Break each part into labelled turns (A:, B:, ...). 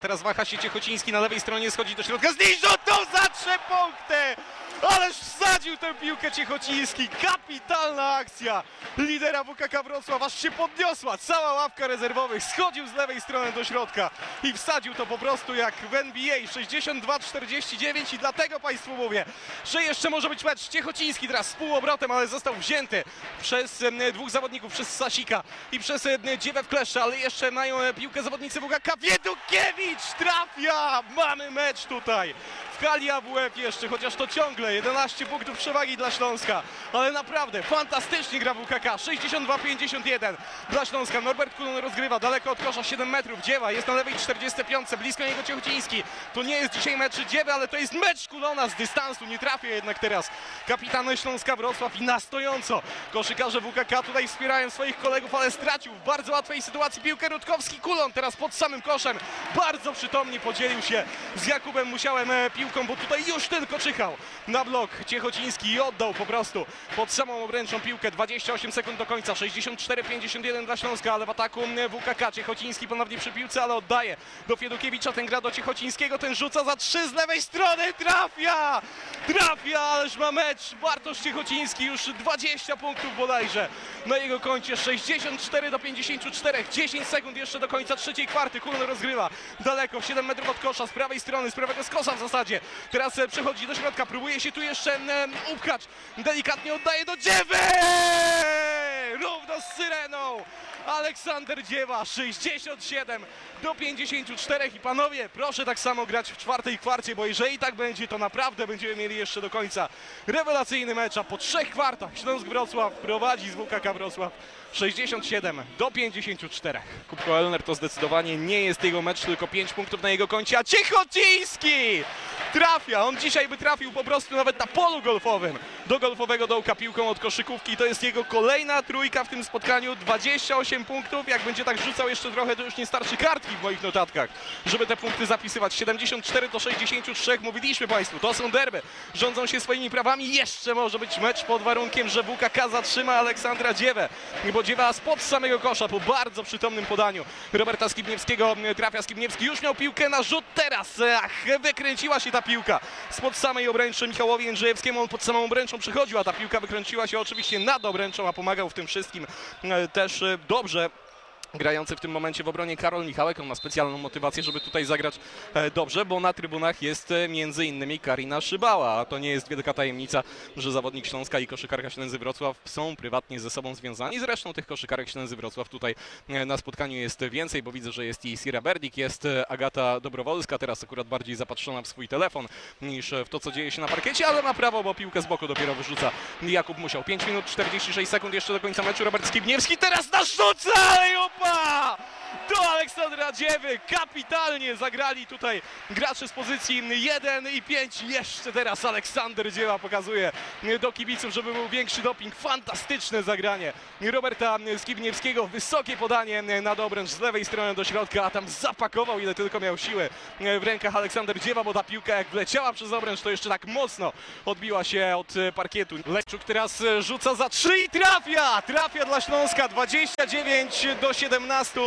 A: Teraz waha się Ciechociński na lewej stronie, schodzi do środka, z niej rzutą za trzy punkty! Ależ wsadził tę piłkę Ciechociński, kapitalna akcja lidera WKK Wrocław, aż się podniosła. Cała ławka rezerwowych, schodził z lewej strony do środka i wsadził to po prostu jak w NBA, 62-49 i dlatego Państwu mówię, że jeszcze może być mecz. Ciechociński teraz z półobrotem, ale został wzięty przez dwóch zawodników, przez Sasika i przez Dziewę w kleszcze, ale jeszcze mają e, piłkę zawodnicy WKK, Wiedukiewicz trafia! Mamy mecz tutaj! W hali AWF jeszcze, chociaż to ciągle 11 punktów przewagi dla Śląska, ale naprawdę fantastycznie gra WKK, 62-51 dla Śląska, Norbert Kulon rozgrywa daleko od kosza 7 metrów, Dziewa jest na lewej 45, blisko niego Ciechociński, to nie jest dzisiaj mecz Dziewy, ale to jest mecz Kulona z dystansu, nie trafia jednak teraz kapitan Śląska Wrocław i na stojąco. Koszykarze WKK tutaj wspierają swoich kolegów, ale stracił w bardzo łatwej sytuacji piłkę Rutkowski, Kulon teraz pod samym koszem, bardzo przytomnie podzielił się z Jakubem Musiałem e, piłką, bo tutaj już tylko czyhał. Na blok Ciechociński i oddał po prostu pod samą obręczą piłkę, 28 sekund do końca, 64-51 dla Śląska, ale w ataku WKK, Ciechociński ponownie przy piłce, ale oddaje do Fiedukiewicza, ten gra do Ciechocińskiego, ten rzuca za trzy z lewej strony, trafia! Trafia, ależ ma mecz, Bartosz Ciechociński już 20 punktów bodajże. Na jego koncie, 64 do 54, 10 sekund jeszcze do końca trzeciej kwarty, Kulon rozgrywa. Daleko, 7 metrów od kosza, z prawej strony, z prawego skosa w zasadzie, teraz e, przechodzi do środka, próbuje się tu jeszcze upchać, delikatnie oddaje do Dziewy! Równo z syreną! Aleksander Dziewa 67 do 54 i panowie proszę tak samo grać w czwartej kwarcie, bo jeżeli tak będzie to naprawdę będziemy mieli jeszcze do końca rewelacyjny mecz, a po trzech kwartach Śląsk Wrocław prowadzi z WKK Wrocław 67 do 54. Kubko Elner to zdecydowanie nie jest jego mecz, tylko 5 punktów na jego koncie, a Ciechociński trafia, on dzisiaj by trafił po prostu nawet na polu golfowym. Do golfowego dołka piłką od koszykówki. To jest jego kolejna trójka w tym spotkaniu, 28 punktów, jak będzie tak rzucał jeszcze trochę, to już nie starczy kartki w moich notatkach, żeby te punkty zapisywać, 74 do 63, mówiliśmy Państwu, to są derby, rządzą się swoimi prawami, jeszcze może być mecz pod warunkiem, że WKK zatrzyma Aleksandra Dziewę, bo Dziewa spod samego kosza po bardzo przytomnym podaniu Roberta Skibniewskiego trafia Skibniewski, już miał piłkę na rzut. Teraz, ach, wykręciła się ta piłka. Spod samej obręczy Michałowi Jędrzejewskiemu, on pod samą obręczą przychodził, a ta piłka wykręciła się oczywiście nad obręczą, a pomagał w tym wszystkim e, też e, dobrze grający w tym momencie w obronie Karol Michałek. On ma specjalną motywację, żeby tutaj zagrać e, dobrze, bo na trybunach jest e, między innymi Karina Szybała. A to nie jest wielka tajemnica, że zawodnik Śląska i koszykarka Ślęzy Wrocław są prywatnie ze sobą związani. Zresztą tych koszykarek Ślęzy Wrocław tutaj e, na spotkaniu jest więcej, bo widzę, że jest i Sira Berdik, jest Agata Dobrowolska, teraz akurat bardziej zapatrzona w swój telefon niż w to, co dzieje się na parkiecie, ale ma prawo, bo piłkę z boku dopiero wyrzuca Jakub Musiał. 5 minut 46 sekund jeszcze do końca meczu. Robert Skibniewski teraz na sztuce, ale i opa! Do Aleksandra Dziewy kapitalnie zagrali tutaj gracze z pozycji 1 i 5. Jeszcze teraz Aleksander Dziewa pokazuje do kibiców, żeby był większy doping. Fantastyczne zagranie Roberta Skibniewskiego. Wysokie podanie na dobręcz z lewej strony do środka, a tam zapakował ile tylko miał siły w rękach Aleksander Dziewa, bo ta piłka jak wleciała przez obręcz, to jeszcze tak mocno odbiła się od parkietu. Leszczuk teraz rzuca za 3 i trafia! Trafia dla Śląska 29 do 17.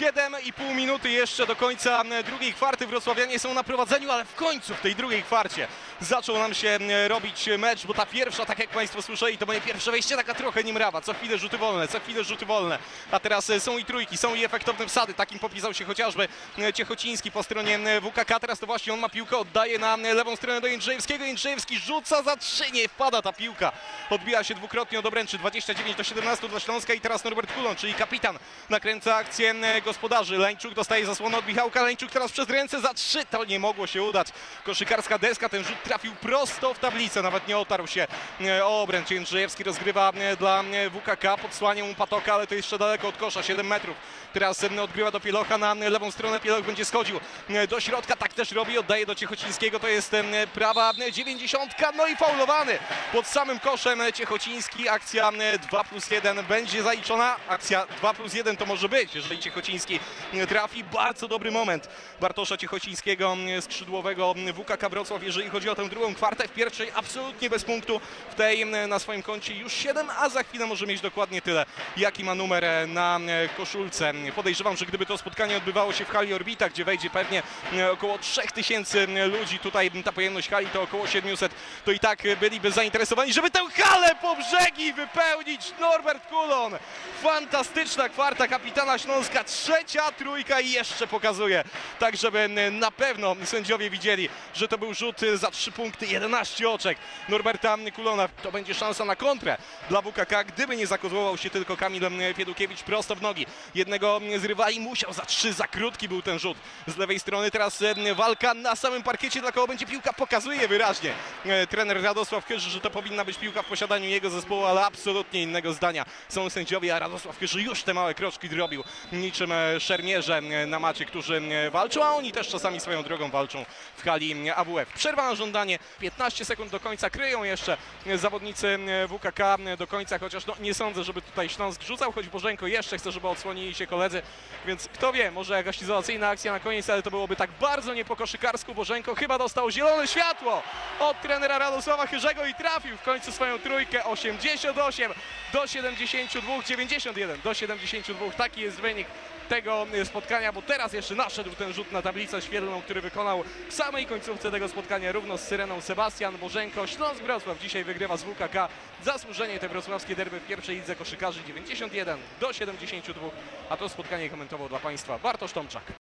A: 7,5 minuty jeszcze do końca drugiej kwarty. Wrocławianie są na prowadzeniu, ale w końcu w tej drugiej kwarcie zaczął nam się robić mecz, bo ta pierwsza, tak jak Państwo słyszeli, to moje pierwsze wejście taka trochę niemrawa. Co chwilę rzuty wolne, co chwilę rzuty wolne. A teraz są i trójki, są i efektowne wsady. Takim popisał się chociażby Ciechociński po stronie WKK. Teraz to właśnie on ma piłkę, oddaje na lewą stronę do Jędrzejewskiego. Jędrzejewski rzuca za trzy, nie wpada ta piłka. Odbija się dwukrotnie od obręczy, 29 do 17 dla Śląska i teraz Norbert Kulon, czyli kapitan, nakręca akcję gospodarzy. Leńczuk dostaje zasłonę od Michałka. Leńczuk teraz przez ręce za trzy. To nie mogło się udać. Koszykarska deska. Ten rzut trafił prosto w tablicę. Nawet nie otarł się e, o obręcz. Jędrzejewski rozgrywa e, dla e, WKK. Podsłania mu Patoka, ale to jeszcze daleko od kosza. 7 metrów. Teraz odgrywa do Pielocha na lewą stronę. Pieloch będzie schodził do środka. Tak też robi. Oddaje do Ciechocińskiego. To jest prawa 90. No i faulowany pod samym koszem Ciechociński. Akcja 2 plus 1 będzie zaliczona. Akcja 2 plus 1 to może być, jeżeli Ciechociński trafi. Bardzo dobry moment Bartosza Ciechocińskiego, skrzydłowego WKK Wrocław, jeżeli chodzi o tę drugą kwartę. W pierwszej absolutnie bez punktu, w tej na swoim koncie już 7, a za chwilę może mieć dokładnie tyle, jaki ma numer e, na e, koszulce. Podejrzewam, że gdyby to spotkanie odbywało się w hali Orbita, gdzie wejdzie pewnie e, około 3000 ludzi, tutaj ta pojemność hali to około 700, to i tak byliby zainteresowani, żeby tę halę po brzegi wypełnić. Norbert Kulon, fantastyczna kwarta kapitana Śląska, trzecia trójka i jeszcze pokazuje, tak żeby na pewno sędziowie widzieli, że to był rzut za 3 punkty, 11 oczek Norberta Kulona. To będzie szansa na kontrę dla WKK, gdyby nie zakozłował się tylko Kamil Fiedukiewicz prosto w nogi. Jednego z rywali musiał za trzy, za krótki był ten rzut z lewej strony. Teraz e, walka na samym parkiecie, dla kogo będzie piłka, pokazuje wyraźnie e, trener Radosław Kyrzy, że to powinna być piłka w posiadaniu jego zespołu, ale absolutnie innego zdania są sędziowie, a Radosław Kyrzy już te małe kroczki zrobił niczym e, szermierze na macie, którzy walczą, a oni też czasami swoją drogą walczą w hali AWF. Przerwa na żądanie, 15 sekund do końca, kryją jeszcze e, zawodnicy e, WKK e, do końca, chociaż no, nie sądzę, żeby tutaj Śląsk rzucał, choć Bożenko jeszcze chce, żeby odsłonili się koledzy, więc kto wie, może jakaś izolacyjna akcja na koniec, ale to byłoby tak bardzo nie po koszykarsku. Bożenko chyba dostał zielone światło od trenera Radosława Chyrzego i trafił w końcu swoją trójkę 88 do 72, 91 do 72. Taki jest wynik tego spotkania, bo teraz jeszcze naszedł ten rzut na tablicę świetlną, który wykonał w samej końcówce tego spotkania równo z Syreną Sebastian Bożenko. Śląsk Wrocław dzisiaj wygrywa z WKK. Zasłużenie te wrocławskie derby w pierwszej lidze koszykarzy 91 do 72, a to spotkanie komentował dla Państwa Bartosz Tomczak.